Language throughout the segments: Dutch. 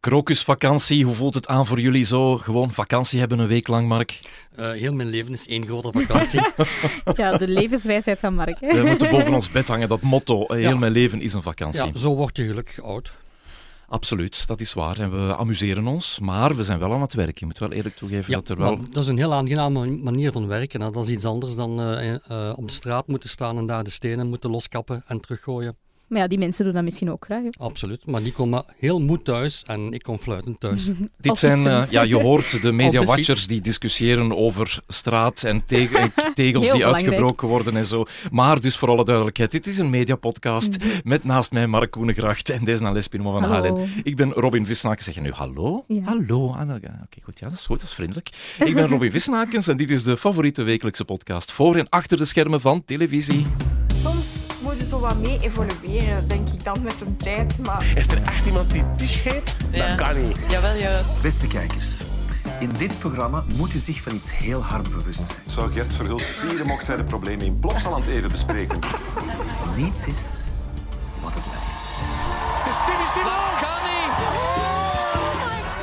Krokusvakantie, hoe voelt het aan voor jullie zo? Gewoon vakantie hebben een week lang, Mark? Uh, heel mijn leven is één grote vakantie. ja, de levenswijsheid van Mark. Hè? We moeten boven ons bed hangen, dat motto. Heel mijn leven is een vakantie. Ja, zo word je gelukkig oud. Absoluut, dat is waar. En we amuseren ons, maar we zijn wel aan het werk. Je moet wel eerlijk toegeven ja, dat er wel... dat is een heel aangename manier van werken. Dat is iets anders dan uh, uh, op de straat moeten staan en daar de stenen moeten loskappen en teruggooien. Maar ja, die mensen doen dat misschien ook graag. Hè? Absoluut, maar die komen heel moe thuis en ik kom fluitend thuis. Dit zijn, uh, ja, je hoort de media-watchers die discussiëren over straat en, te en tegels die uitgebroken worden en zo. Maar dus voor alle duidelijkheid, dit is een mediapodcast met naast mij Mark Koenegracht en Desna van Halen. Ik ben Robin Vissenakens. Zeg je nu hallo? Ja. Hallo. Ah, Oké, okay, goed. Ja, dat is goed, dat is vriendelijk. Ik ben Robin Vissenakens en dit is de favoriete wekelijkse podcast voor en achter de schermen van televisie. Zo wat mee evolueren, denk ik dan met een tijd. Maar... Is er echt iemand die tisch heet? Ja. Dat kan niet. Jawel, ja. Beste kijkers, in dit programma moet u zich van iets heel hard bewust zijn. Zou Gert Verhulst sieren mocht hij de problemen in Plopsaland even bespreken? Niets is wat het lijkt. Het is Timmy Simons! Kan niet!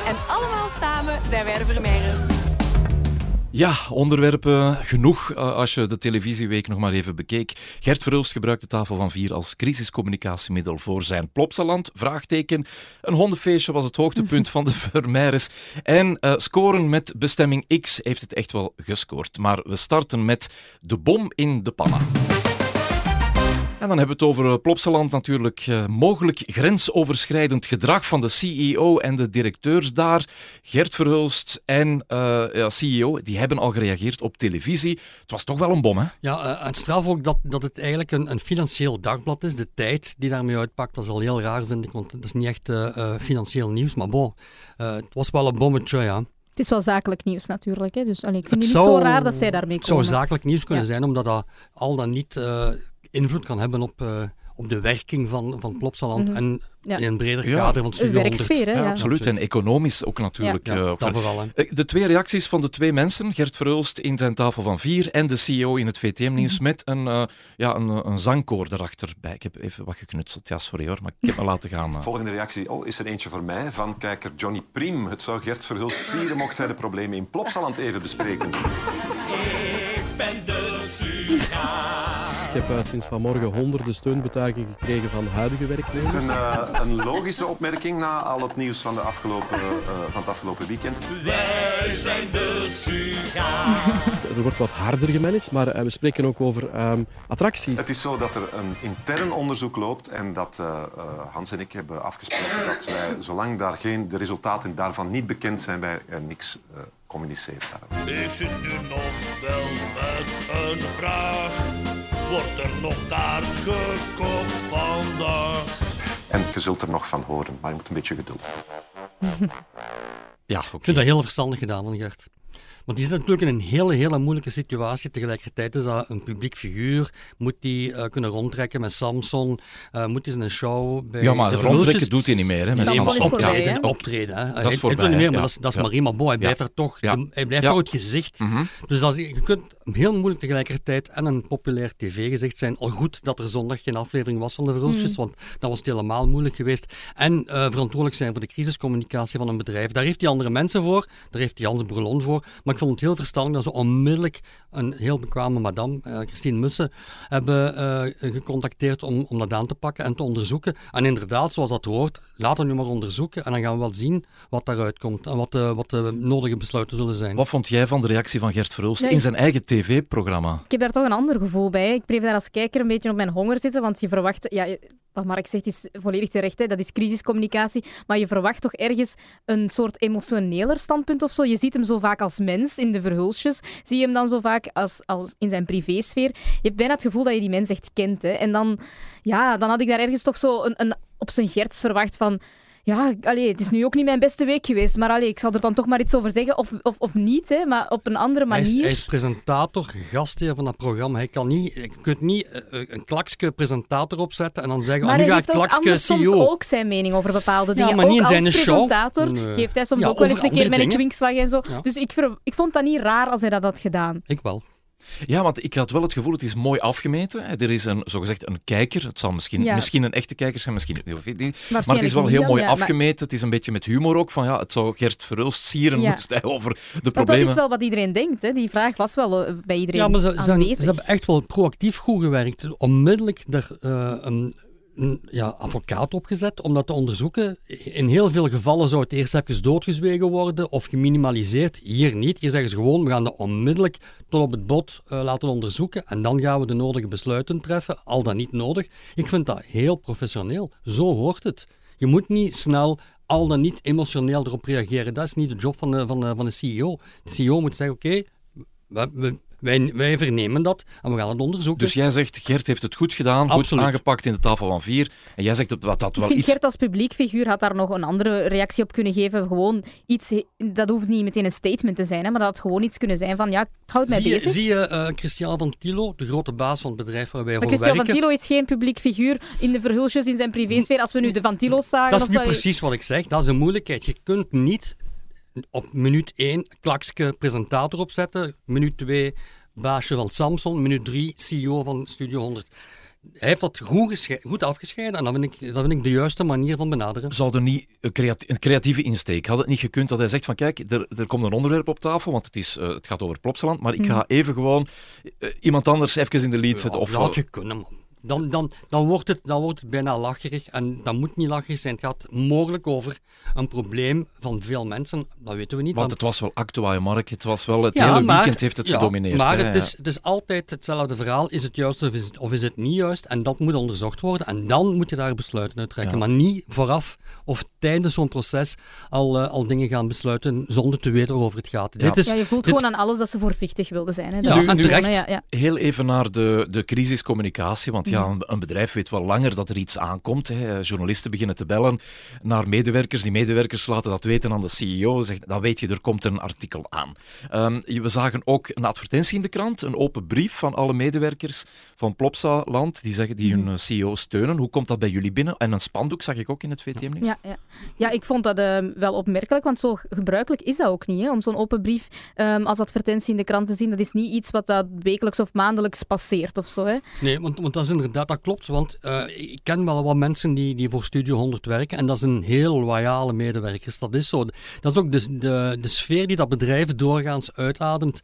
En allemaal samen zijn wij de Vermeijers. Ja, onderwerpen genoeg uh, als je de televisieweek nog maar even bekeek. Gert Verhulst gebruikt de tafel van vier als crisiscommunicatiemiddel voor zijn Plopsaland. Vraagteken. Een hondenfeestje was het hoogtepunt van de Vermeires. En uh, scoren met bestemming X heeft het echt wel gescoord. Maar we starten met de bom in de panna. En dan hebben we het over Plopsaland natuurlijk. Uh, mogelijk grensoverschrijdend gedrag van de CEO en de directeurs daar. Gert Verhulst en uh, ja, CEO, die hebben al gereageerd op televisie. Het was toch wel een bom, hè? Ja, uh, en straf ook dat, dat het eigenlijk een, een, financieel dagblad is. De tijd die daarmee uitpakt, dat is al heel raar, vind ik. Want het is niet echt financieel nieuws. Maar bon, het was wel een bommetje, ja. Het is wel zakelijk nieuws natuurlijk. Hè? Dus allee, ik vind het, het niet zo raar dat zij daarmee komen. Het zou zakelijk nieuws kunnen ja. zijn, omdat dat al dan niet invloed kan hebben op, uh, op de werking van, van Plopsaland mm -hmm. en ja. in een breder ja. kader van Studio 100. Hè, ja, absoluut. En economisch ook natuurlijk. Ja, uh, dat vooral. Hè. De twee reacties van de twee mensen, Gert Verhulst in zijn tafel van vier en de CEO in het VTM-nieuws, mm -hmm. met een, uh, ja, een, een zangkoor erachterbij. Ik heb even wat geknutseld, ja sorry hoor, maar ik heb me laten gaan. Uh. Volgende reactie oh, is er eentje voor mij van kijker Johnny Priem. Het zou Gert Verhulst sieren mocht hij de problemen in Plopsaland even bespreken. Ik ben de. Ik heb uh, sinds vanmorgen honderden steunbetuigingen gekregen van huidige werknemers. Het is een, uh, een logische opmerking na al het nieuws van, de afgelopen, uh, van het afgelopen weekend. Wij zijn de Suga. Er wordt wat harder gemanaged, maar we spreken ook over um, attracties. Het is zo dat er een intern onderzoek loopt en dat Hans en ik hebben afgesproken dat wij, zolang daar geen, de resultaten daarvan niet bekend zijn, wij niks communiceren. Ik zit nu nog wel met een vraag. Wordt er nog taart gekookt vandaag? En je zult er nog van horen, maar je moet een beetje geduld Ja, okay. Ik vind dat heel verstandig gedaan, Gert. Want die zit natuurlijk in een hele, hele moeilijke situatie. Tegelijkertijd is dat een publiek figuur. Moet die uh, kunnen rondtrekken met Samson? Uh, moet hij zijn show bij Ja, maar de rondtrekken doet hij niet meer, hè? Met Nee, maar Samson. voorbij, optreden, hè? optreden. Hè. Hij- is hij voorbij, doet niet meer, hè. maar Ja. dat is, dat is Ja. Marie Mabo. Hij Ja. blijft er toch, Ja. hij blijft Ja. toch het gezicht. Mhm. Dus dat is, je kunt heel moeilijk tegelijkertijd en een populair tv-gezicht zijn. Al goed dat er zondag geen aflevering was van de Verhulstjes, want dat was het helemaal moeilijk geweest. En eh, verantwoordelijk zijn voor de crisiscommunicatie van een bedrijf. Daar heeft hij andere mensen voor, daar heeft hij Hans Bourlon voor. Maar ik vond het heel verstandig dat ze onmiddellijk een heel bekwame madame, eh, Christine Mussen, hebben eh, gecontacteerd om, om dat aan te pakken en te onderzoeken. En inderdaad, zoals dat hoort, laten we nu maar onderzoeken en dan gaan we wel zien wat daaruit komt en wat de, wat de nodige besluiten zullen zijn. Wat vond jij van de reactie van Gert Verhulst Nee, in zijn eigen tv-programma? Ik heb daar toch een ander gevoel bij. Ik bleef daar als kijker een beetje op mijn honger zitten, want je verwacht... Ja, wat Mark zegt is volledig terecht, dat is crisiscommunicatie. Maar je verwacht toch ergens een soort emotioneler standpunt of zo. Je ziet hem zo vaak als mens in de verhulsjes. Zie je hem dan zo vaak als, als in zijn privésfeer. Je hebt bijna het gevoel dat je die mens echt kent. Hè. En dan, ja, dan had ik daar ergens toch zo een, een, op zijn gerts verwacht van... Ja, allee, het is nu ook niet mijn beste week geweest, maar allee, ik zal er dan toch maar iets over zeggen. Of, of, of niet, hè, maar op een andere Hij is, manier. hij is presentator, gastheer van dat programma. Hij kan niet, je kunt niet eh, een klakske presentator opzetten en dan zeggen, Maar oh, nu hij ga ik klakske anders soms CEO. ook zijn mening over bepaalde Ja, dingen. maar niet ook in als zijn show. presentator Nee. geeft hij soms Ja, ook wel eens een keer met een kwinkslag en zo. Ja. Dus ik, ik vond dat niet raar als hij dat had gedaan. Ik wel. Ja, want ik had wel het gevoel, het is mooi afgemeten. Er is een, zogezegd een kijker. Het zal misschien, Ja. misschien een echte kijker zijn, misschien niet. Maar het is wel heel mooi ja, maar- afgemeten. Het is een beetje met humor ook. Van, ja, het zou Gert Verhulst sieren Ja. moest hij over de Want dat problemen... is wel wat iedereen denkt. Hè. Die vraag was wel eh, bij iedereen Ja, maar ze, zijn- hebben echt wel proactief goed gewerkt. Onmiddellijk er, eh, een, een ja, advocaat opgezet om dat te onderzoeken. In heel veel gevallen zou het eerst even doodgezwegen worden of geminimaliseerd. Hier niet. Hier zeggen ze gewoon, we gaan dat onmiddellijk tot op het bot eh, laten onderzoeken en dan gaan we de nodige besluiten treffen, al dan niet nodig. Ik vind dat heel professioneel. Zo hoort het. Je moet niet snel al dan niet emotioneel erop reageren. Dat is niet de job van de, van de, van de CEO. De CEO moet zeggen, oké, we- we- wij, wij vernemen dat en we gaan het onderzoeken. Dus jij zegt, Gert heeft het goed gedaan, goed Absoluut. aangepakt in de tafel van vier. En jij zegt dat dat Ik wel vind iets... Gert als publiekfiguur had daar nog een andere reactie op kunnen geven. Gewoon iets, dat hoeft niet meteen een statement te zijn, hè, maar dat had gewoon iets kunnen zijn van ja, het houdt mij zie, je, bezig. zie je eh, Christian van Tilo, de grote baas van het bedrijf waar wij Maar voor Christian werken? van Tilo is geen publiek figuur in de verhulsjes in zijn privésfeer. Als we nu de Van Tilo's zagen... Dat is nu precies wat ik zeg. Dat is een moeilijkheid. Je kunt niet op minuut 1 klakske presentator opzetten, minuut 2 baasje van Samsung, minuut 3 CEO van Studio 100. Hij heeft dat goed, goed afgescheiden en dat vind, ik, dat vind ik de juiste manier van benaderen. Zou er niet een, creati- een creatieve insteek? Had het niet gekund dat hij zegt van kijk, er, er komt een onderwerp op tafel, want het, is, eh, het gaat over Plopsaland, maar ik ga even gewoon eh, iemand anders even in de lead zetten. Of, dat had je kunnen, man. Dan, dan, dan, wordt het, dan wordt het bijna lacherig. En dat moet niet lacherig zijn. Het gaat mogelijk over een probleem van veel mensen. Dat weten we niet. want het was wel actua, Mark. Het was wel het Ja, hele maar- weekend heeft het ja, gedomineerd. Maar hè. het is, het is altijd hetzelfde verhaal. Is het juist of is het, of is het niet juist? En dat moet onderzocht worden. En dan moet je daar besluiten uit trekken. Ja. Maar niet vooraf of tijdens zo'n proces al, eh, al dingen gaan besluiten zonder te weten waarover het gaat. Ja. Dit is, Ja, je voelt dit- gewoon aan alles dat ze voorzichtig wilden zijn. Hè. Ja, is en terecht. hè, Ja, ja. Heel even naar de, de crisiscommunicatie, want ja, een, een bedrijf weet wel langer dat er iets aankomt. Hè. Journalisten beginnen te bellen naar medewerkers. Die medewerkers laten dat weten aan de CEO. Zegt, dan weet je, er komt een artikel aan. Ehm, we zagen ook een advertentie in de krant, een open brief van alle medewerkers van Plopsa Land, die zeggen die hun eh, CEO steunen. Hoe komt dat bij jullie binnen? En een spandoek zag ik ook in het VTM-nieuws. Ja, ja. ja, ik vond dat eh, wel opmerkelijk, want zo gebruikelijk is dat ook niet. Hè, om zo'n open brief ehm, als advertentie in de krant te zien, dat is niet iets wat dat wekelijks of maandelijks passeert of zo. Hè. Nee, want, want dat is dat klopt. Want eh, ik ken wel wat mensen die, die voor Studio 100 werken. En dat zijn heel loyale medewerkers. Dat is zo. Dat is ook de, de, de sfeer die dat bedrijf doorgaans uitademt.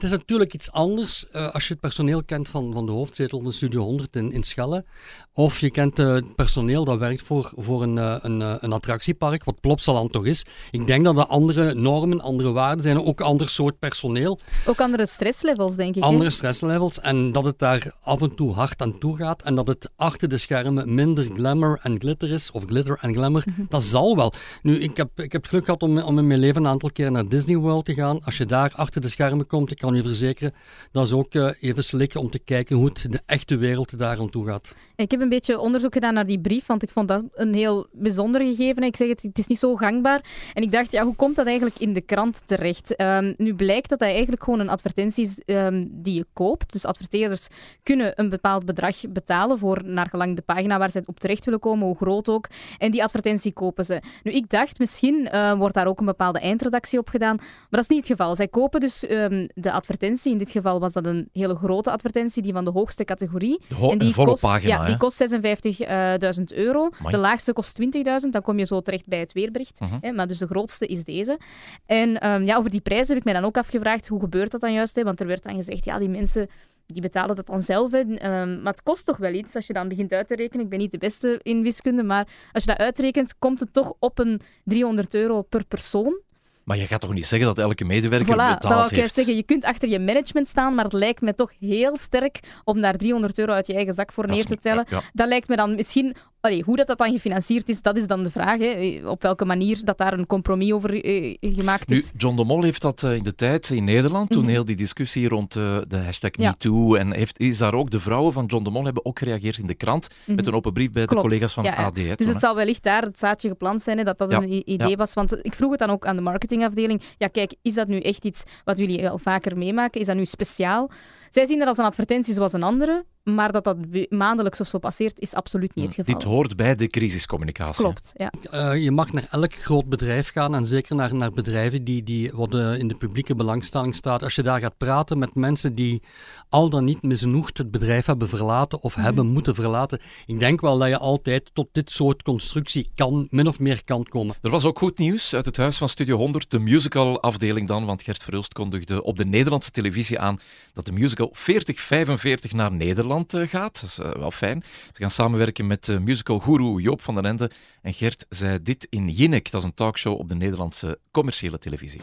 Het is natuurlijk iets anders eh, als je het personeel kent van, van de hoofdzetel van Studio 100 in, in Schelle. Of je kent eh, het personeel dat werkt voor, voor een, eh, een, een attractiepark, wat Plopsaland toch is. Ik denk dat er andere normen, andere waarden zijn. Ook ander soort personeel. Ook andere stresslevels, denk ik. andere stresslevels en dat het daar af en toe hard aan toe gaat en dat het achter de schermen minder glamour en glitter is, of glitter en glamour, dat zal wel. Nu, ik heb, ik heb het geluk gehad om, om in mijn leven een aantal keer naar Disney World te gaan. Als je daar achter de schermen komt, ik kan u verzekeren, dat is ook eh, even slikken om te kijken hoe het de echte wereld daar aan toe gaat. Ik heb een beetje onderzoek gedaan naar die brief, want ik vond dat een heel bijzonder gegeven. Ik zeg het, het is niet zo gangbaar. En ik dacht, ja, hoe komt dat eigenlijk in de krant terecht? Ehm, nu blijkt dat dat eigenlijk gewoon een advertentie is ehm, die je koopt. Dus adverteerders kunnen een bepaald bedrag betalen voor naar gelang de pagina waar ze op terecht willen komen, hoe groot ook. En die advertentie kopen ze. Nu, ik dacht, misschien eh, wordt daar ook een bepaalde eindredactie op gedaan. Maar dat is niet het geval. Zij kopen dus ehm, de advertentie. In dit geval was dat een hele grote advertentie, die van de hoogste categorie. De ho- en die kost, pagina, Ja, die kost 56.000 euro. Amai. De laagste kost 20.000. Dan kom je zo terecht bij het weerbericht. Mhm. hè, maar dus de grootste is deze. En ehm, ja, over die prijs heb ik mij dan ook afgevraagd. Hoe gebeurt dat dan juist? Hè? Want er werd dan gezegd, ja, die mensen die betalen dat dan zelf. Hè. Ehm, maar het kost toch wel iets als je dan begint uit te rekenen. Ik ben niet de beste in wiskunde, maar als je dat uitrekent, komt het toch op een 300 euro per persoon. Maar je gaat toch niet zeggen dat elke medewerker Voilà, dat wou betaald ik heeft? zeggen. Je kunt achter je management staan, maar het lijkt me toch heel sterk om daar 300 euro uit je eigen zak voor Dat neer te tellen. ja. Dat lijkt me dan misschien... Allee, hoe dat, dat dan gefinancierd is, dat is dan de vraag. Hè. Op welke manier dat daar een compromis over eh, gemaakt Nu, is. John de Mol heeft dat eh, in de tijd in Nederland, toen Mhm. heel die discussie rond eh, de hashtag Ja. MeToo, en heeft, is daar ook, de vrouwen van John de Mol hebben ook gereageerd in de krant, met Mhm. een open brief bij de collega's van Ja. AD. hè, Dus toen, het hè. zal wellicht daar het zaadje geplant zijn, hè, dat dat Ja, een idee was. Want ik vroeg het dan ook aan de marketingafdeling. Ja, kijk, is dat nu echt iets wat jullie al vaker meemaken? Is dat nu speciaal? Zij zien dat als een advertentie zoals een andere, Maar dat dat maandelijks of zo passeert, is absoluut niet het geval. Dit hoort bij de crisiscommunicatie. Klopt, ja. Eh, je mag naar elk groot bedrijf gaan en zeker naar, naar bedrijven die, die wat eh, in de publieke belangstelling staat. Als je daar gaat praten met mensen die al dan niet misnoegd het bedrijf hebben verlaten of hebben moeten verlaten, ik denk wel dat je altijd tot dit soort constructie kan, min of meer kan komen. Er was ook goed nieuws uit het huis van Studio 100, de musical-afdeling dan, want Gert Verhulst kondigde op de Nederlandse televisie aan dat de musical 4045 naar Nederland eh, gaat. Dat is eh, wel fijn. Ze gaan samenwerken met uh, musical-guru Joop van den Ende. En Gert zei dit in Jinek, dat is een talkshow op de Nederlandse commerciële televisie.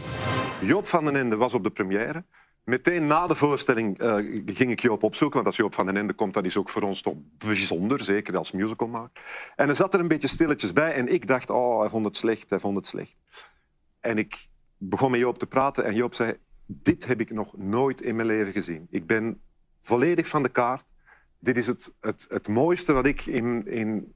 Joop van den Ende was op de première. Meteen na de voorstelling ging ik Joop opzoeken, want als Joop van den Ende komt, dat is ook voor ons toch bijzonder, zeker als musicalmaker. En hij zat er een beetje stilletjes bij en ik dacht, oh, hij vond het slecht, hij vond het slecht. En ik begon met Joop te praten en Joop zei, dit heb ik nog nooit in mijn leven gezien. Ik ben volledig van de kaart. Dit is het, het, het mooiste wat ik in, in,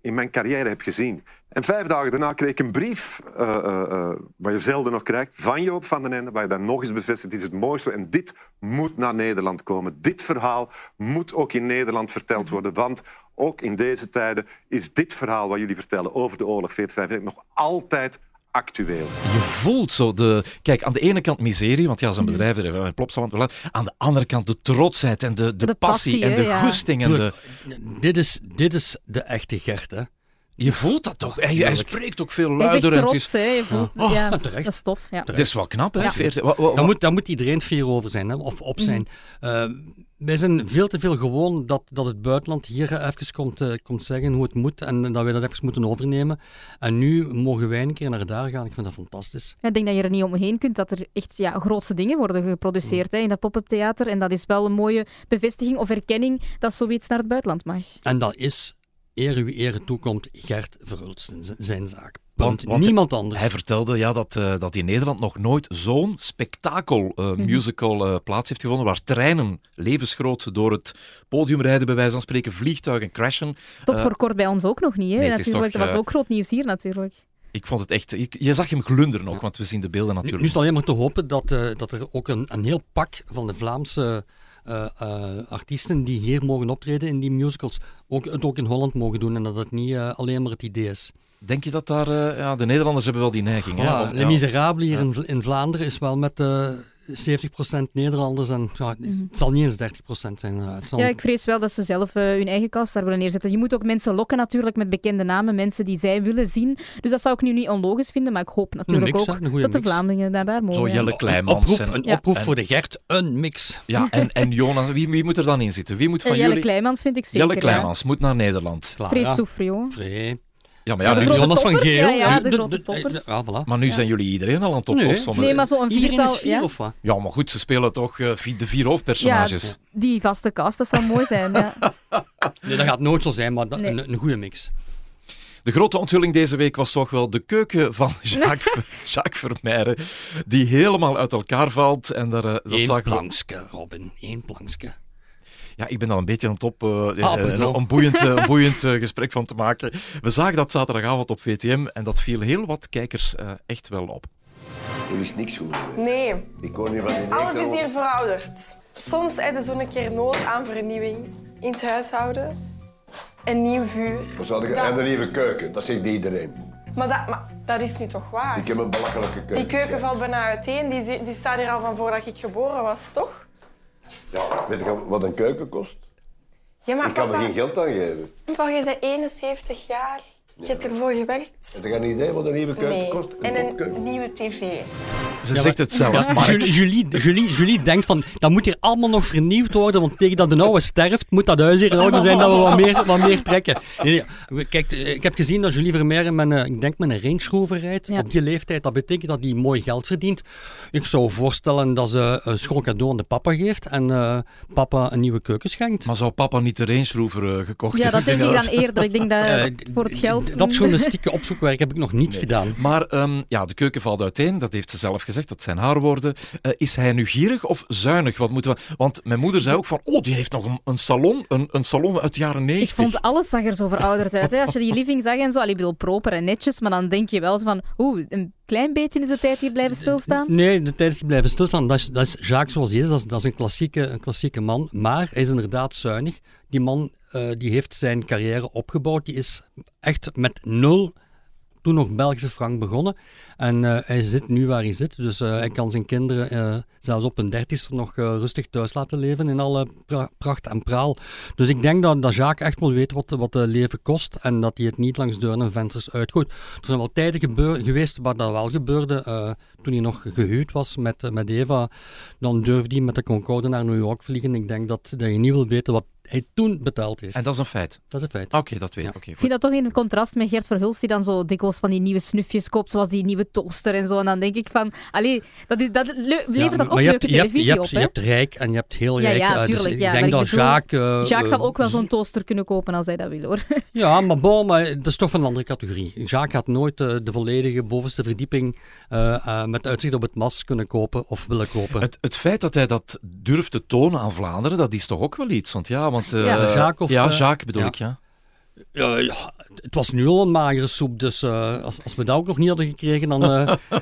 in mijn carrière heb gezien. En vijf dagen daarna kreeg ik een brief, uh, uh, uh, wat je zelden nog krijgt, van Joop van den Ende, waar je dan nog eens bevestigt, dit is het mooiste en dit moet naar Nederland komen. Dit verhaal moet ook in Nederland verteld worden, want ook in deze tijden is dit verhaal wat jullie vertellen over de oorlog 45 nog altijd actueel. Je voelt zo de... Kijk, aan de ene kant miserie, want ja, zijn bedrijf er plopsaland. Aan de andere kant de trotsheid en de, de, De passie, passie, en de ja. goesting. En de... Dit is, dit is de echte Gert, hè. Je voelt dat toch? Hij, spreekt ook veel Hij is echt luider. en het is, hè. Je voelt, Oh, ja, terecht. dat is tof, ja. het is wel knap, hè? Ja. 40 wa- wa- wa- Daar moet, daar moet iedereen fier over zijn, hè, of op zijn. Eh, wij zijn veel te veel gewoon dat, dat het buitenland hier even komt, eh, komt zeggen hoe het moet en dat wij dat even moeten overnemen. En nu mogen wij een keer naar daar gaan. Ik vind dat fantastisch. Ik denk dat je er niet omheen kunt dat er echt ja, grootste dingen worden geproduceerd hè, in dat pop-up theater. En dat is wel een mooie bevestiging of erkenning dat zoiets naar het buitenland mag. En dat is, eer wie eer toekomt, Gert Verhulsten, z- zijn zaak. Want, niemand anders. Hij vertelde ja, dat, eh, dat in Nederland nog nooit zo'n spektakel eh, Mhm. musical eh, plaats heeft gevonden, waar treinen levensgroot door het podium rijden, bij wijze van spreken, vliegtuigen crashen. Tot voor kort bij ons ook nog niet. Hè, nee, natuurlijk. toch, dat was ook groot nieuws hier natuurlijk. Ik vond het echt... ik- je zag hem glunderen ook, want we zien de beelden Nu, natuurlijk. nu is het alleen maar te hopen dat, eh, dat er ook een, een heel pak van de Vlaamse eh, eh, artiesten die hier mogen optreden in die musicals, ook, het ook in Holland mogen doen en dat het niet alleen maar het idee is. Denk je dat daar... eh, ja, de Nederlanders hebben wel die neiging. hè, om- Les ja. Hier in, Vla- in Vlaanderen is wel met eh 70% Nederlanders en ja, het zal niet eens 30% zijn. eh, het zal- Ja, ik vrees wel dat ze zelf eh, hun eigen kast daar willen neerzetten. Je moet ook mensen lokken natuurlijk met bekende namen, mensen die zij willen zien. Dus dat zou ik nu niet onlogisch vinden, maar ik hoop natuurlijk mix, hè, ook dat de. Vlamingen daar, daar mogen. Zo ja. Jelle een Kleimans. oproep, een Ja. oproep en- voor de Gert, een mix. Ja, en, en Jonas, wie, wie moet er dan in zitten? Wie moet van Eh, Jelle jullie... Kleimans vind ik zeker. Jelle ja. Kleimans moet naar Nederland. Ja. Soufrio. Vrij. Ja, maar ja, nu, grote Jonas van Geel. ja, ja, de grote toppers. Ja, voilà. maar nu zijn jullie iedereen al aan het oplossen. Nee, maar zo'n Iedereen viertal... is vier ja. of wat? Ja, maar goed, ze spelen toch eh, vi- de vier hoofdpersonages. Ja, die vaste cast, dat zou mooi zijn. Ja. Nee, dat gaat nooit zo zijn, maar dat- Nee. een, een goede mix. De grote onthulling deze week was toch wel de keuken van Jacques, Jacques Vermeijren, die helemaal uit elkaar valt. En daar, eh, dat Eén we- plankske, Robin. Eén plankske. Ja, ik ben al een beetje aan het op Ah, pardon. een, een boeiend, eh, een boeiend gesprek van te maken. We zagen dat zaterdagavond op VTM en dat viel heel wat kijkers eh, echt wel op. Er is niks goed. Nee, Ik hoor niet van die alles is hier verouderd. Soms heb je zo'n keer nood aan vernieuwing in het huishouden. Een nieuw vuur. We zouden Dat- een nieuwe keuken, dat zegt iedereen. Maar dat, maar dat is nu toch waar? Ik heb een belachelijke keuken. Die keuken valt bijna uiteen. Die, die staat hier al van voordat ik geboren was, toch? Ja, weet je wat een keuken kost? Ja, maar Ik kan er geen geld aan geven. papa, je bent 71 jaar. Je hebt ervoor gewerkt. Heb je een idee wat een nieuwe keuken Nee. kost? En kopkeuken. een nieuwe tv. Ze zegt het zelf, Ja, Mark. Julie, Julie, Julie, Julie denkt van, dat moet hier allemaal nog vernieuwd worden, want tegen dat de oude sterft, moet dat huis hier in orde zijn dat we wat meer, wat meer trekken. Nee, nee, Kijk, ik heb gezien dat Julie Vermeijren met een, ik denk met een Range Rover rijdt. Ja. Op die leeftijd, dat betekent dat hij mooi geld verdient. Ik zou voorstellen dat ze een schoon cadeau aan de papa geeft en eh, papa een nieuwe keuken schenkt. Maar zou papa niet de Range Rover eh, gekocht ja, dat hebben? denk ik dan eerder. Ik denk dat Eh, voor het geld... dat, dat journalistieke opzoekwerk heb ik nog niet gedaan. Maar ehm, ja, de keuken valt uiteen, dat heeft ze zelf gezegd, dat zijn haar woorden. Eh, is hij nu gierig of zuinig? Wat moeten we... Want mijn moeder zei ook van, oh, die heeft nog een, een salon, een, een salon uit de jaren 90. Ik vond alles zag er zo verouderd uit. Hè. Als je die living zag en zo, allee, ik bedoel, proper en netjes, maar dan denk je wel zo van, oeh, een klein beetje is de tijd hier blijven stilstaan. Nee, de tijd is hier blijven stilstaan. Dat is, dat is Jacques zoals hij is, dat is, dat is een, klassieke, een klassieke man. Maar hij is inderdaad zuinig. Die man eh, die heeft zijn carrière opgebouwd. Die is echt met nul toen nog Belgische frank begonnen. En eh, hij zit nu waar hij zit. Dus eh, hij kan zijn kinderen uh, zelfs op een dertigste nog rustig thuis laten leven in alle pra pracht en praal. Dus ik denk dat, dat Jacques echt wel weet wat, wat het leven kost en dat hij het niet langs deuren en vensters uitgooit. Er zijn wel tijden geweest waar dat wel gebeurde. toen hij nog gehuwd was met, met Eva, dan durfde hij met de Concorde naar New York vliegen. Ik denk dat, dat je niet wil weten wat hij toen betaald heeft. En dat is een feit? Dat is een feit. Oké, dat weet ik. Okay, ik vind dat toch in contrast met Gert Verhulst, die dan zo dikwijls van die nieuwe snufjes koopt, zoals die nieuwe toaster en zo. En dan denk ik van, allee, dat, is, dat levert ja, dan ook leuke hebt, televisie je hebt, op. Je hebt rijk en je hebt heel rijk. Ja, tuurlijk. Dus ik denk dat bedoel, Jacques... Uh, Jacques zal ook wel zo'n toaster kunnen kopen als hij dat wil, hoor. Ja, maar bon, maar dat is toch van een andere categorie. Jacques gaat nooit uh, de volledige bovenste verdieping met uitzicht op het mas kunnen kopen of willen kopen. Het, het feit dat hij dat durft te tonen aan Vlaanderen, dat is toch ook wel iets? Want ja, want... ja, Jacques of... Ja, Jacques bedoel ik, ja. Ja, ja, het was nu al een magere soep, dus uh, als, als we dat ook nog niet hadden gekregen, dan... Uh...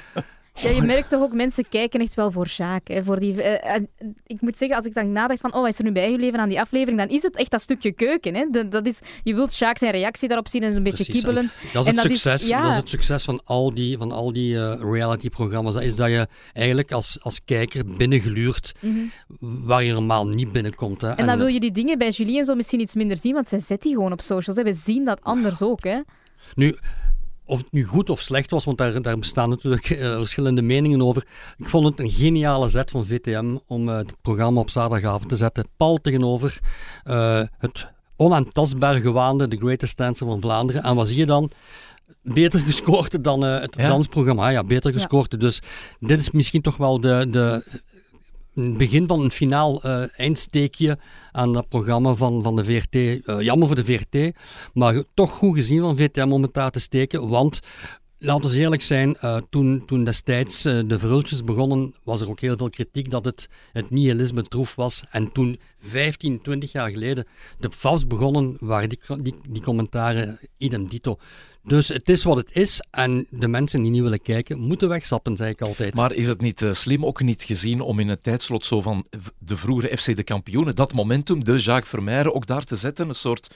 Ja, je merkt toch ook, mensen kijken echt wel voor Jacques. Hè, voor die, uh, en ik moet zeggen, als ik dan nadacht van, oh, hij is er nu bijgebleven aan die aflevering, dan is het echt dat stukje keuken. Hè. De, dat is, je wilt Jacques zijn reactie daarop zien en een beetje Precies, kibbelend. Dat is, het, dat succes, is, ja. dat is het succes van al die, van al die uh, reality-programma's. Dat is dat je eigenlijk als, als kijker binnengluurt mm -hmm. waar je normaal niet binnenkomt. Hè. En, en dan wil je die dingen bij Julie en zo misschien iets minder zien, want zij zet die gewoon op socials. Hè. We zien dat anders ook. Hè. Nu, of het nu goed of slecht was, want daar, daar bestaan natuurlijk uh, verschillende meningen over. Ik vond het een geniale zet van VTM om uh, het programma op zaterdagavond te zetten. Pal tegenover uh, het onaantastbaar gewaande The Greatest Dancer van Vlaanderen. En wat zie je dan? Beter gescoord dan het ja. dansprogramma. Ja, beter gescoord. Ja. Dus dit is misschien toch wel de, de begin van een finaal uh, eindsteekje aan dat programma van, van de VRT. Uh, jammer voor de VRT, maar toch goed gezien van VTM om het te steken. Want laten we eerlijk zijn, uh, toen, toen destijds de verhultjes begonnen, was er ook heel veel kritiek dat het, het nihilisme troef was. En toen, 15, 20 jaar geleden, de FAS begonnen, waren die, die, commentaren idem dito. Dus het is wat het is en de mensen die niet willen kijken, moeten wegstappen, zei ik altijd. Maar is het niet uh, slim ook niet gezien om in het tijdslot zo van de vroegere FC de kampioenen, dat momentum, de Jacques Vermeijren, ook daar te zetten? Een soort...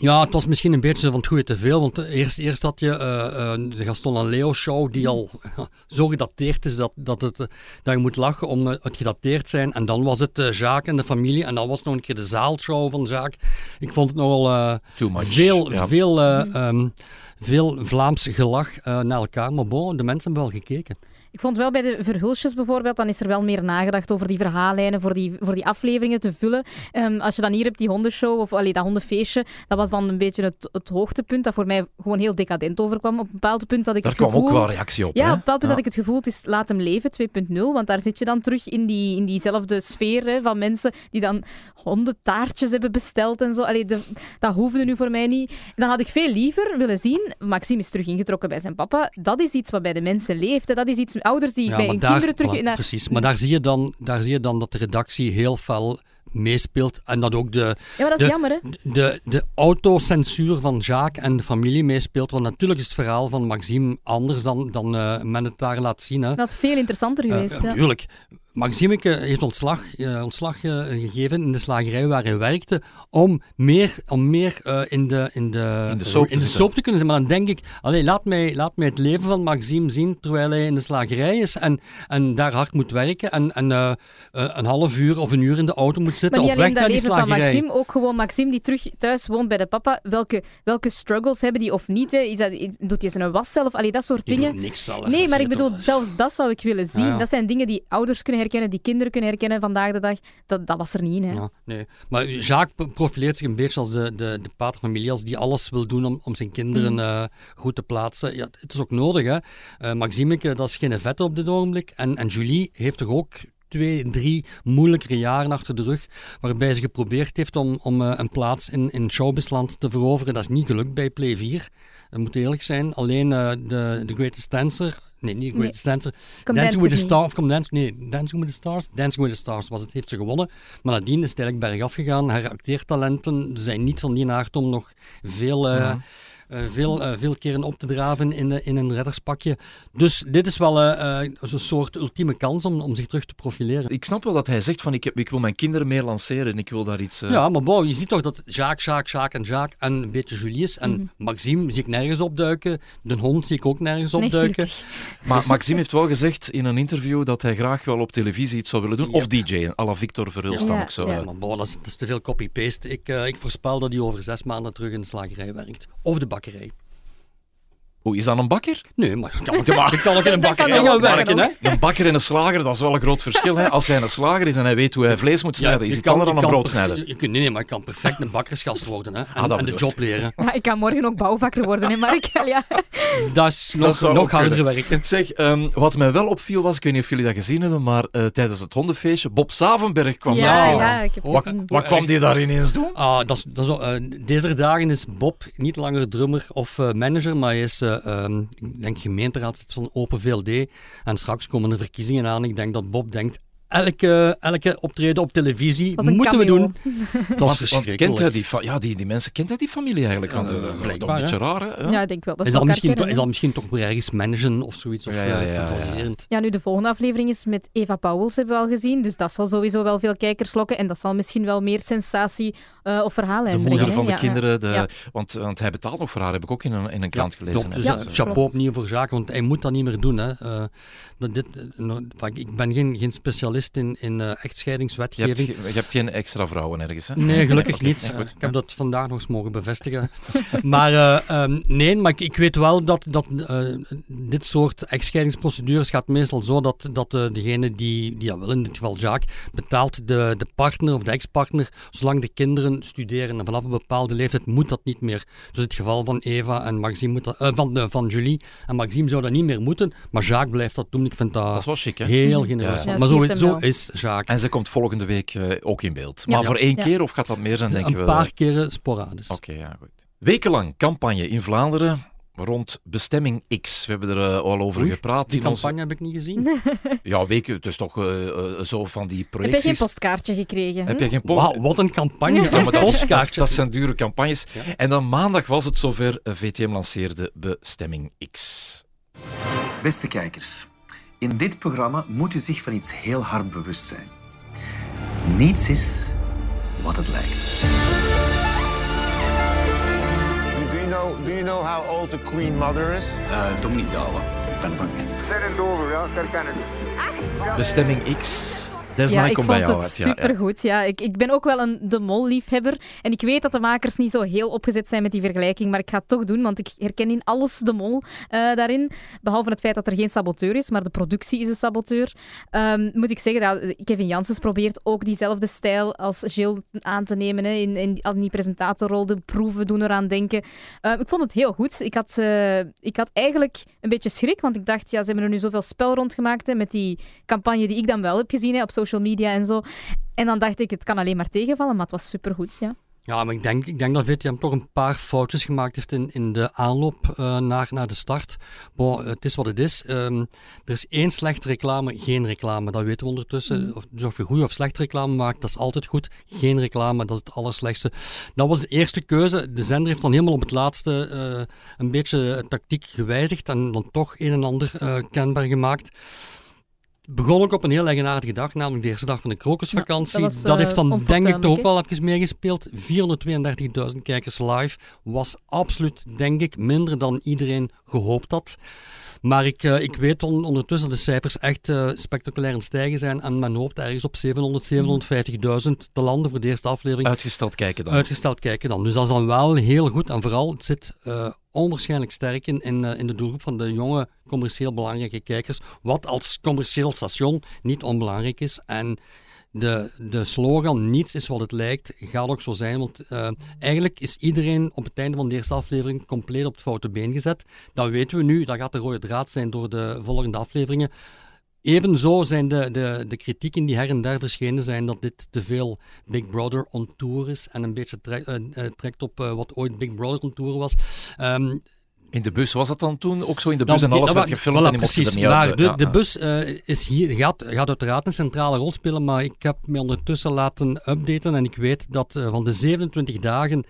Ja, het was misschien een beetje van het goede te veel. Want eerst, eerst had je uh, uh, de Gaston en Leo show, die al uh, zo gedateerd is dat, dat, het, dat je moet lachen om het gedateerd zijn. En dan was het Jacques en de familie. En dan was nog een keer de zaalshow van Jacques. Ik vond het nogal veel, ja. veel, um, veel Vlaams gelach naar elkaar. Maar bon, de mensen hebben wel gekeken. Ik vond wel bij de verhulsjes bijvoorbeeld, dan is er wel meer nagedacht over die verhaallijnen voor die, voor die afleveringen te vullen. Um, als je dan hier hebt die hondenshow of allee, dat hondenfeestje, dat was dan een beetje het, het hoogtepunt dat voor mij gewoon heel decadent overkwam. Op een bepaald punt dat ik daar het gevoel... kwam ook wel reactie op. Ja, hè? op een bepaald punt ja. dat ik het gevoel, het is laat hem leven 2.0, want daar zit je dan terug in, die, in diezelfde sfeer hè, van mensen die dan hondentaartjes hebben besteld en zo. Allee, de, dat hoefde nu voor mij niet. Dan had ik veel liever willen zien, Maxime is terug ingetrokken bij zijn papa. Dat is iets wat bij de mensen leeft. Hè. Dat is iets, ouders die ja, bij hun daar, kinderen terug... voilà, naar... Precies, maar daar zie, je dan, daar zie je dan dat de redactie heel fel meespeelt en dat ook de, Ja, maar dat is de, jammer, hè? de, de autocensuur van Jacques en de familie meespeelt. Want natuurlijk is het verhaal van Maxime anders dan, dan uh, men het daar laat zien. Hè. Dat had veel interessanter geweest. Uh, ja. Tuurlijk. Maximeke heeft ontslag, uh, ontslag uh, gegeven in de slagerij waar hij werkte om meer, om meer uh, in, de, in, de, in de, soap, in de soap te kunnen zijn. Maar dan denk ik, allee, laat, mij, laat mij het leven van Maxime zien terwijl hij in de slagerij is en, en daar hard moet werken en, en een half uur of een uur in de auto moet zitten maar op weg dat naar die slagerij. Van Maxime, ook gewoon Maxime die terug thuis woont bij de papa. Welke, welke struggles hebben die of niet? Hè? Is dat, doet hij zijn was zelf? Allee, dat soort die dingen. Doet niks zelf. Nee, maar ik bedoel, zelfs dat zou ik willen zien. Ja. Dat zijn dingen die ouders kunnen herkennen, die kinderen kunnen herkennen vandaag de dag. Dat, dat was er niet in. Hè. Ja, nee. Maar Jacques profileert zich een beetje als de, de, de pater familias die alles wil doen om, om zijn kinderen Mm. uh, goed te plaatsen. Ja, het is ook nodig. Hè. Uh, Maximeke, dat is geen vet op dit ogenblik. En, en Julie heeft toch ook twee, drie moeilijkere jaren achter de rug, waarbij ze geprobeerd heeft om, om eh, een plaats in, in showbizland te veroveren. Dat is niet gelukt bij Play 4. Dat moet eerlijk zijn. Alleen eh, de, de Greatest Dancer, nee, niet The Greatest Dancer, Come Dancing with the. Stars, Come Dance, nee, Dancing with the Stars, Dancing with the Stars was het, heeft ze gewonnen. Maar nadien is het eigenlijk bergaf gegaan. Haar acteertalenten zijn niet van die aard om nog veel... eh, Ja. Eh, veel, eh, veel keren op te draven in, de, in een redderspakje. Dus dit is wel eh, eh, zo'n soort ultieme kans om, om zich terug te profileren. Ik snap wel dat hij zegt van ik, heb, ik wil mijn kinderen meer lanceren en ik wil daar iets... eh, Ja, maar bon, je ziet toch dat Jacques, Jacques, Jacques en Jacques en een beetje Julius en Mhm. Maxime zie ik nergens opduiken. De hond zie ik ook nergens opduiken. Maar Dus- Maxime heeft wel gezegd in een interview dat hij graag wel op televisie iets zou willen doen. Of DJ, à la Victor Verhulst Ja. dan ook zo. ja. eh. Maar bon, dat, is, dat is te veel copy-paste. Ik, eh, ik voorspel dat hij over zes maanden terug in de slagerij werkt. Of de bakkerij. Oeh, is dat een bakker? Nee, maar ik kan ook, ik kan ook in een dat werken. kan Hè? Een bakker en een slager, dat is wel een groot verschil. Hè? Als hij een slager is en hij weet hoe hij vlees moet snijden, is je iets anders dan je een kan brood perfe- snijden. je kunt- nee, nee, maar ik kan perfect een bakkersgast worden. Hè? En, dat en de job leren. Ja, ik kan morgen ook bouwvakker worden, hè, Mark? Ja. Dat is nog, harder werken. Zeg, ehm, wat mij wel opviel was, ik weet niet of jullie dat gezien hebben, maar eh, tijdens het hondenfeestje, Bob Savenberg kwam Ja, daar. ja, ik heb het Wat, gezien. wat kwam die daar ineens doen? Ah, dat is, dat is, eh, deze dagen is Bob niet langer drummer of eh, manager, maar hij is, eh, ehm, ik denk, gemeenteraadslid van Open VLD. En straks komen er verkiezingen aan. Ik denk dat Bob denkt, elke, elke optreden op televisie moeten we doen. Dat is Want, kent hij die, ja, die, die mensen, kent hij die familie eigenlijk? Want Ja, eh, dat is blijkbaar, een beetje raar, hè? Ja. Ja, ik denk wel. Dat zal, elkaar misschien, kennen, hè. zal misschien toch weer ergens managen of zoiets. Of Ja, ja, eh, ja, ja. nu de volgende aflevering is met Eva Pauwels, hebben we al gezien. Dus dat zal sowieso wel veel kijkers lokken. En dat zal misschien wel meer sensatie eh of verhalen De brengen. moeder van de kinderen, de, Ja. want, want hij betaalt nog voor haar, heb ik ook in een, in een krant gelezen. Dus Ja, eh, chapeau klopt. opnieuw voor zaken, want hij moet dat niet meer doen. Hè. Eh, dat dit, eh, nou, ik ben geen, geen specialist in, in eh, je, hebt, echtscheidingswetgeving. je hebt geen extra vrouwen ergens, hè? Nee, gelukkig niet. ja, ik heb dat vandaag nog eens mogen bevestigen. maar eh, ehm, nee, maar ik, ik weet wel dat, dat eh, dit soort echtscheidingsprocedures gaat meestal zo dat, dat degene die, die dat wil, in dit geval Jacques, betaalt de, de partner of de ex-partner zolang de kinderen studeren. En vanaf een bepaalde leeftijd moet dat niet meer. Dus het geval van Eva en Maxime moet dat, van, van Julie en Maxime zou dat niet meer moeten, maar Jacques blijft dat doen. Ik vind dat, Dat wel chic, hè? heel genereus. Ja, ja. Maar zo, het zo is Jacques. En ze komt volgende week eh, ook in beeld. Ja. Maar voor één Ja. keer, of gaat dat meer zijn, denk je een paar keren sporadisch. Oké, ja, goed. Wekenlang campagne in Vlaanderen rond bestemming X. We hebben er eh, al over Oei, gepraat. Die in onze- campagne heb ik niet gezien. Ja, weken, het is toch eh, zo van die Heb je projecties. geen postkaartje gekregen? hm? Heb je geen post? Wauw, wat een campagne. Ja, maar een dat, postkaartje. dat zijn dure campagnes. En dan maandag was het zover. VTM lanceerde bestemming X. Beste kijkers, in dit programma moet u zich van iets heel hard bewust zijn. Niets is wat het lijkt. Do you know, do you know how old the Queen Mother is? Uh, Dominique Douwe, ik ben van Gent. Zet het over, ja. Bestemming X. Desna, Ja, ik vond bij jou het uit. Ja, ja. supergoed. Ja, ik, ik ben ook wel een De Mol-liefhebber. En ik weet dat de makers niet zo heel opgezet zijn met die vergelijking, maar ik ga het toch doen, want ik herken in alles De Mol eh, daarin. Behalve het feit dat er geen saboteur is, maar de productie is een saboteur. Ehm, moet ik zeggen, dat Kevin Janssens probeert ook diezelfde stijl als Gilles aan te nemen. Hè, in, in, in die presentatorrol, de proeven doen eraan denken. Ehm, ik vond het heel goed. Ik had, eh, ik had eigenlijk een beetje schrik, want ik dacht, ja, ze hebben er nu zoveel spel rondgemaakt hè, met die campagne die ik dan wel heb gezien hè, op social media en zo. En dan dacht ik, het kan alleen maar tegenvallen, maar het was supergoed, ja. Ja, maar ik denk, ik denk dat VTM toch een paar foutjes gemaakt heeft in, in de aanloop eh, naar, naar de start. Bon, het is wat het is. Ehm, er is één slechte reclame, geen reclame. Dat weten we ondertussen. Of, dus of je goede of slechte reclame maakt, dat is altijd goed. Geen reclame, dat is het allerslechtste. Dat was de eerste keuze. De zender heeft dan helemaal op het laatste eh, een beetje tactiek gewijzigd en dan toch een en ander eh, kenbaar gemaakt. Begon ook op een heel eigenaardige dag, namelijk de eerste dag van de krokusvakantie. Ja, dat heeft eh, dan denk ik toch ook wel even meegespeeld. 432.000 kijkers live was absoluut, denk ik, minder dan iedereen gehoopt had. Maar ik, eh, ik weet on- ondertussen dat de cijfers echt eh, spectaculair aan het stijgen zijn. En men hoopt ergens op 700, 750.000 te landen voor de eerste aflevering. Uitgesteld kijken dan. Uitgesteld kijken dan. Dus dat is dan wel heel goed. En vooral, het zit eh, onwaarschijnlijk sterk in, in, eh, in de doelgroep van de jonge, commercieel belangrijke kijkers. Wat als commercieel station niet onbelangrijk is. En de, de slogan niets is wat het lijkt, gaat ook zo zijn. Want eh, eigenlijk is iedereen op het einde van de eerste aflevering compleet op het foute been gezet. Dat weten we nu, dat gaat de rode draad zijn door de volgende afleveringen. Evenzo zijn de, de, de kritieken die her en der verschenen zijn dat dit te veel Big Brother on tour is en een beetje eh, eh, trekt op eh, wat ooit Big Brother on tour was. Ehm, In de bus was dat dan toen ook zo in de bus dan- en alles ja, werd gefilmd voilà, en die mochten er precies. niet maar uit. de, ja, de bus is hier, gaat, gaat uiteraard een centrale rol spelen, maar ik heb me ondertussen laten updaten en ik weet dat van de 27 dagen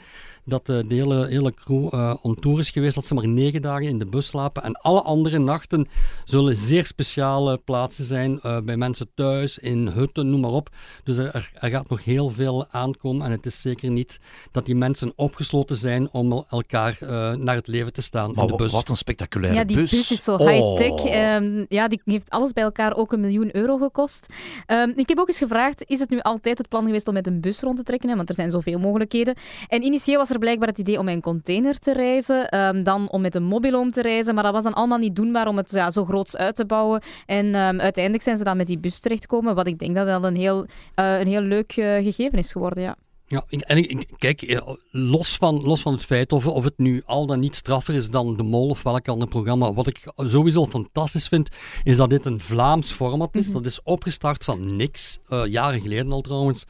dat eh, de hele, hele crew eh on tour is geweest, dat ze maar negen dagen in de bus slapen. En alle andere nachten zullen zeer speciale plaatsen zijn, eh, bij mensen thuis, in hutten, noem maar op. Dus er, er, gaat nog heel veel aankomen en het is zeker niet dat die mensen opgesloten zijn om el- elkaar eh, naar het leven te staan Maar in de bus. wat een spectaculaire Ja, die bus. bus is zo Oh. high-tech. Ehm, ja, die heeft alles bij elkaar ook een miljoen euro gekost. Ehm, ik heb ook eens gevraagd, is het nu altijd het plan geweest om met een bus rond te trekken? Hè? Want er zijn zoveel mogelijkheden. En initieel was er blijkbaar het idee om een container te reizen, ehm, dan om met een mobiloom te reizen, maar dat was dan allemaal niet doenbaar om het ja, zo groots uit te bouwen. En ehm, uiteindelijk zijn ze dan met die bus terechtgekomen, wat ik denk dat dat een heel, eh, een heel leuk eh, gegeven is geworden, ja. Ja, en kijk, eh, los van, los van het feit of, of het nu al dan niet straffer is dan De Mol of welk ander programma, wat ik sowieso fantastisch vind, is dat dit een Vlaams format is. Dat is opgestart van niks, eh, jaren geleden al trouwens.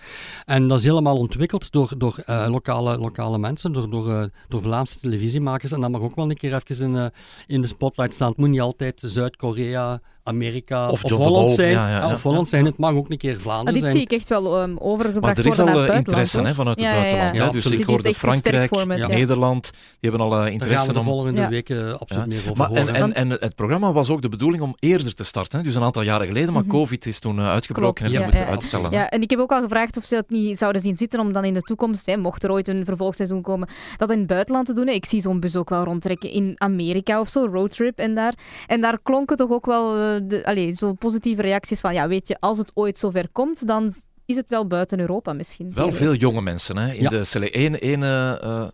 En dat is helemaal ontwikkeld door, door eh, lokale, lokale mensen, door, door, door Vlaamse televisiemakers. En dat mag ook wel een keer even in, in de spotlight staan. Het moet niet altijd Zuid-Korea, Amerika Of Holland zijn. ja, ja, ja. of Holland zijn. Het mag ook een keer Ah, Vlaanderen dit zijn. zie ik echt wel ehm, overgebracht Maar er is worden al naar eh, interesse vanuit het Ja, ja, ja. buitenland. Hè. Dus ik Dit hoorde Frankrijk. Nederland, die hebben al eh, Daar gaan interesse we de volgende eh, absoluut Ja. meer over Maar, horen. en, en, en het programma was ook de bedoeling om eerder te starten. Hè? Dus een aantal jaren geleden, maar COVID is toen eh, uitgebroken en Mhm. Ze ja, moeten ja. uitstellen. Ja, en ik heb ook al gevraagd of ze dat niet zouden zien zitten om dan in de toekomst, hè, mocht er ooit een vervolgseizoen komen, dat in het buitenland te doen. Ik zie zo'n bus ook wel rondtrekken in Amerika of zo, roadtrip en daar. En daar klonken toch ook wel de, allee, zo positieve reacties van, ja, weet je, als het ooit zover komt, dan is het wel buiten Europa misschien. Wel veel weet. jonge mensen hè? in Ja. de sele- één, één, eh, eh,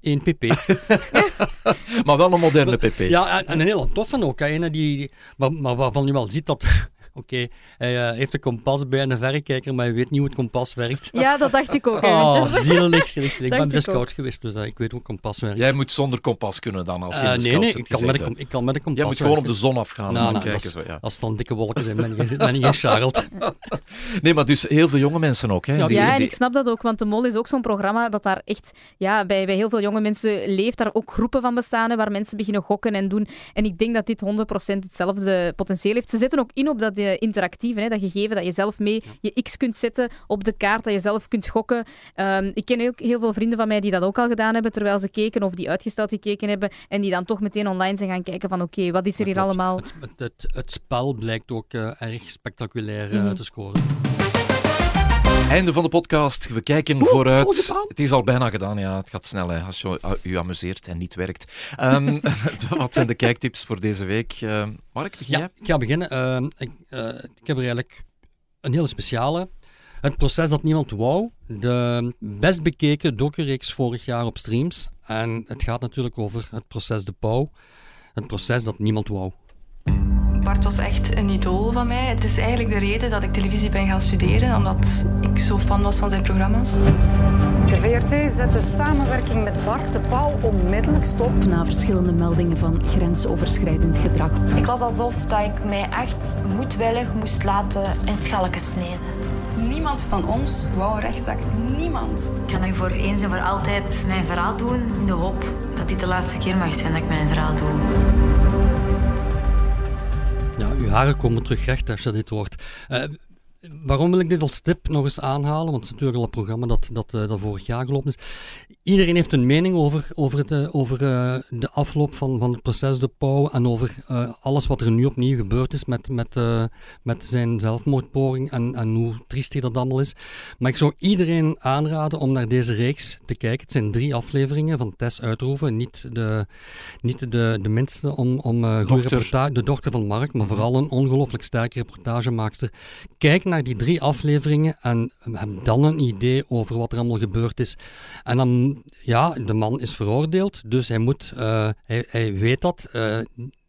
1 pp. maar wel een moderne pp. Ja, en, en een heel toffe ook. hè. Ene die, die- maar, maar waarvan je wel ziet dat... Oké, hij eh, heeft een kompas bij en een verrekijker, maar hij weet niet hoe het kompas werkt. Ja, dat dacht ik ook Oh, eventjes. zielig, zielig, zielig. Ik ben best scout geweest, dus eh, ik weet hoe kompas werkt. Jij moet zonder kompas kunnen dan, als je in de nee, nee, ik kan, met een, ik kan met een kompas Jij moet gewoon op de zon afgaan en Nou, dan nou, kijken. is- Zo, ja. Als het van dikke wolken zijn, ben je, ben je geen Charlotte. Nee, maar dus heel veel jonge mensen ook. Hè? Ja, die, Ja, en die- ik snap dat ook, want de Mol is ook zo'n programma dat daar echt, ja, bij, bij heel veel jonge mensen leeft daar ook groepen van bestaan, hè, waar mensen beginnen gokken en doen. En ik denk dat dit 100% hetzelfde potentieel heeft. Ze zetten ook in op dat eh, interactieve, hè, dat gegeven, dat je zelf mee je x kunt zetten op de kaart, dat je zelf kunt gokken. Ehm, ik ken ook heel veel vrienden van mij die dat ook al gedaan hebben, terwijl ze keken, of die uitgesteld gekeken hebben, en die dan toch meteen online zijn gaan kijken van, oké, wat is er hier allemaal? Het, het, het, het spel blijkt ook eh, erg spectaculair Mhm. te scoren. Einde van de podcast. We kijken Oeh, vooruit. het is al bijna gedaan, ja. Het gaat snel hè, als je uh, u amuseert en niet werkt. Ehm, wat zijn de kijktips voor deze week? Ehm, Mark, begin Ja, jij? ik ga beginnen. Ehm, ik, eh, ik heb er eigenlijk een hele speciale. Het proces dat niemand wou. De best bekeken docureeks vorig jaar op streams. En het gaat natuurlijk over het proces De Pauw. Het proces dat niemand wou. Bart was echt een idool van mij. Het is eigenlijk de reden dat ik televisie ben gaan studeren, omdat ik zo fan was van zijn programma's. De VRT zet de samenwerking met Bart de Pauw onmiddellijk stop. Na verschillende meldingen van grensoverschrijdend gedrag. Ik was alsof dat ik mij echt moedwillig moest laten in schalken snijden. Niemand van ons wou een rechtszaak. Niemand. Ik ga nu voor eens en voor altijd mijn verhaal doen in de hoop dat dit de laatste keer mag zijn dat ik mijn verhaal doe. Haren komen terug recht als je dit hoort. Eh, waarom wil ik dit als tip nog eens aanhalen? Want het is natuurlijk al een programma dat, dat, eh, dat vorig jaar gelopen is. Iedereen heeft een mening over, over, het, eh, over eh, de afloop van, van het proces De Pauw en over alles wat er nu opnieuw gebeurd is met, met, met zijn zelfmoordpoging en, en hoe triest hij dat allemaal is. Maar ik zou iedereen aanraden om naar deze reeks te kijken. Het zijn drie afleveringen van Tess Uitroeven. Niet de, niet de, de minste om, om goede reportage, de dochter van Mark, maar vooral een ongelooflijk sterke reportagemaakster. Kijk naar die drie afleveringen en heb dan een idee over wat er allemaal gebeurd is. En dan, ja, de man is veroordeeld, dus hij moet, eh, hij, hij weet dat. eh,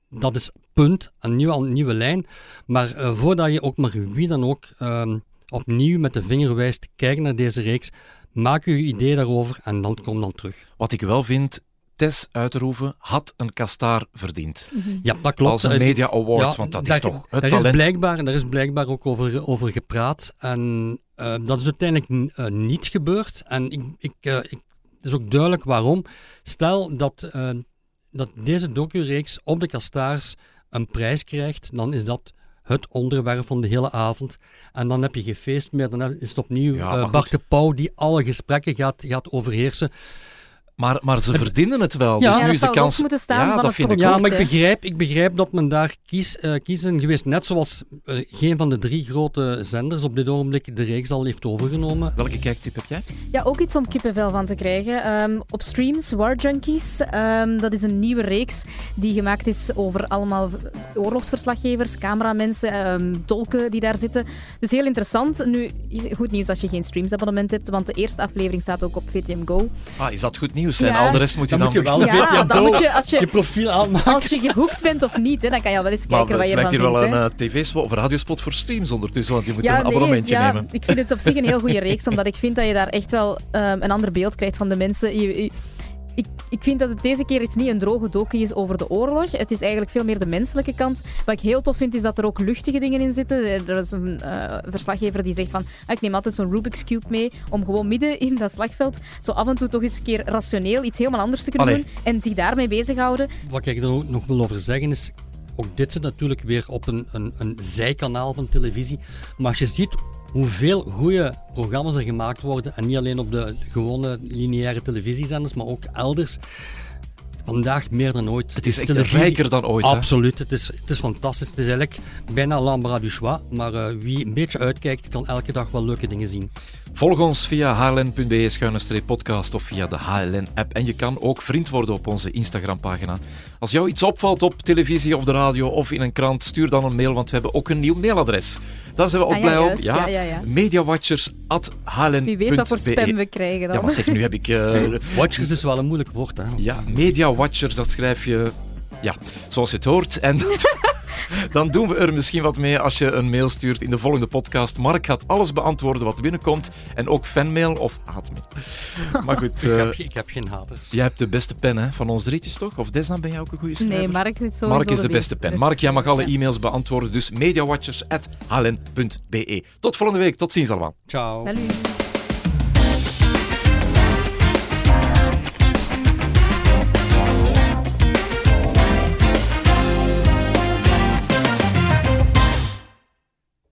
dat is punt, een nieuwe, een nieuwe lijn. Maar eh, voordat je ook maar wie dan ook ehm, opnieuw met de vinger wijst, kijk naar deze reeks. Maak je idee daarover en dan kom dan terug. Wat ik wel vind, Tess Uiterhoeven had een kastaar verdiend. Ja, dat klopt. Als een Media Award, ja, want dat daar, is toch het daar talent. Is blijkbaar, daar is blijkbaar ook over, over gepraat. En eh, dat is uiteindelijk eh, niet gebeurd. En ik, ik, eh, ik, het is ook duidelijk waarom. Stel dat, dat deze docureeks op de kastaars een prijs krijgt, dan is dat het onderwerp van de hele avond. En dan heb je geen feest meer. Dan is het opnieuw Ja. Bart de Pauw die alle gesprekken gaat, gaat overheersen. Maar, maar ze verdienen het wel. Ja. dus Ja, nu dat is de kans. los moeten staan ja, van dat het vind ik Ja, maar ik begrijp, ik begrijp dat men daar kies, eh, kiezen geweest, net zoals eh, geen van de drie grote zenders op dit ogenblik de reeks al heeft overgenomen. Welke kijktip heb jij? Ja, ook iets om kippenvel van te krijgen. Ehm, op streams, War Junkies. ehm, dat is een nieuwe reeks die gemaakt is over allemaal oorlogsverslaggevers, cameramensen, ehm, tolken die daar zitten. Dus heel interessant. Nu, is goed nieuws als je geen streamsabonnement hebt, want de eerste aflevering staat ook op VTM Go. Ah, is dat goed nieuws? En Ja. al de rest moet je Dan dan, moet je wel. Ja, dan moet je, als je, je profiel aanmaken. als je gehoekt bent of niet, hè, dan kan je wel eens Maar kijken wat het je lijkt ervan hier wel vindt. hè. een eh, tv-spot of radiospot voor streams ondertussen, want je moet Ja, een nee, abonnementje ja, nemen. Ik vind het op zich een heel goede reeks, omdat ik vind dat je daar echt wel ehm, een ander beeld krijgt van de mensen. Je- je- ik, ik vind dat het deze keer iets niet een droge docu is over de oorlog. Het is eigenlijk veel meer de menselijke kant. Wat ik heel tof vind, is dat er ook luchtige dingen in zitten. Er is een eh, verslaggever die zegt van, ah, ik neem altijd zo'n Rubik's Cube mee om gewoon midden in dat slagveld zo af en toe toch eens een keer rationeel iets helemaal anders te kunnen Allee. doen en zich daarmee bezighouden. Wat ik er ook nog wil over zeggen is, ook dit zit natuurlijk weer op een, een, een zijkanaal van televisie. Maar als je ziet hoeveel goede programma's er gemaakt worden, en niet alleen op de gewone lineaire televisiezenders, maar ook elders. Vandaag meer dan ooit. Het is echt rijker dan ooit, hè? Absoluut. Het is, het is fantastisch. Het is eigenlijk bijna l'embarras du choix. Maar eh, wie een beetje uitkijkt, kan elke dag wel leuke dingen zien. Volg ons via hln.be-podcast of via de HLN-app. En je kan ook vriend worden op onze Instagram-pagina. Als jou iets opvalt op televisie of de radio of in een krant, stuur dan een mail, want we hebben ook een nieuw mailadres. Daar zijn we ook Ah, ja, blij juist. op. Ja, ja, ja. Wie weet wat voor spam we krijgen dan. Ja, maar zeg, nu heb ik... eh, Watchers is wel een moeilijk woord, hè? Ja, Media Watchers, dat schrijf je ja, zoals je het hoort. En dan doen we er misschien wat mee als je een mail stuurt in de volgende podcast. Mark gaat alles beantwoorden wat binnenkomt. En ook fanmail of haatmail. Maar goed, Ik eh, heb, ge- ik heb geen haters. jij hebt de beste pen hè, van ons drietjes, toch? Of Desna, ben jij ook een goede schrijver? Nee, Mark is sowieso Mark is de beste beste- pen. Mark, jij mag alle ja. e-mails beantwoorden. Dus mediawatchers.hln.be. Tot volgende week. Tot ziens allemaal. Ciao. Salut.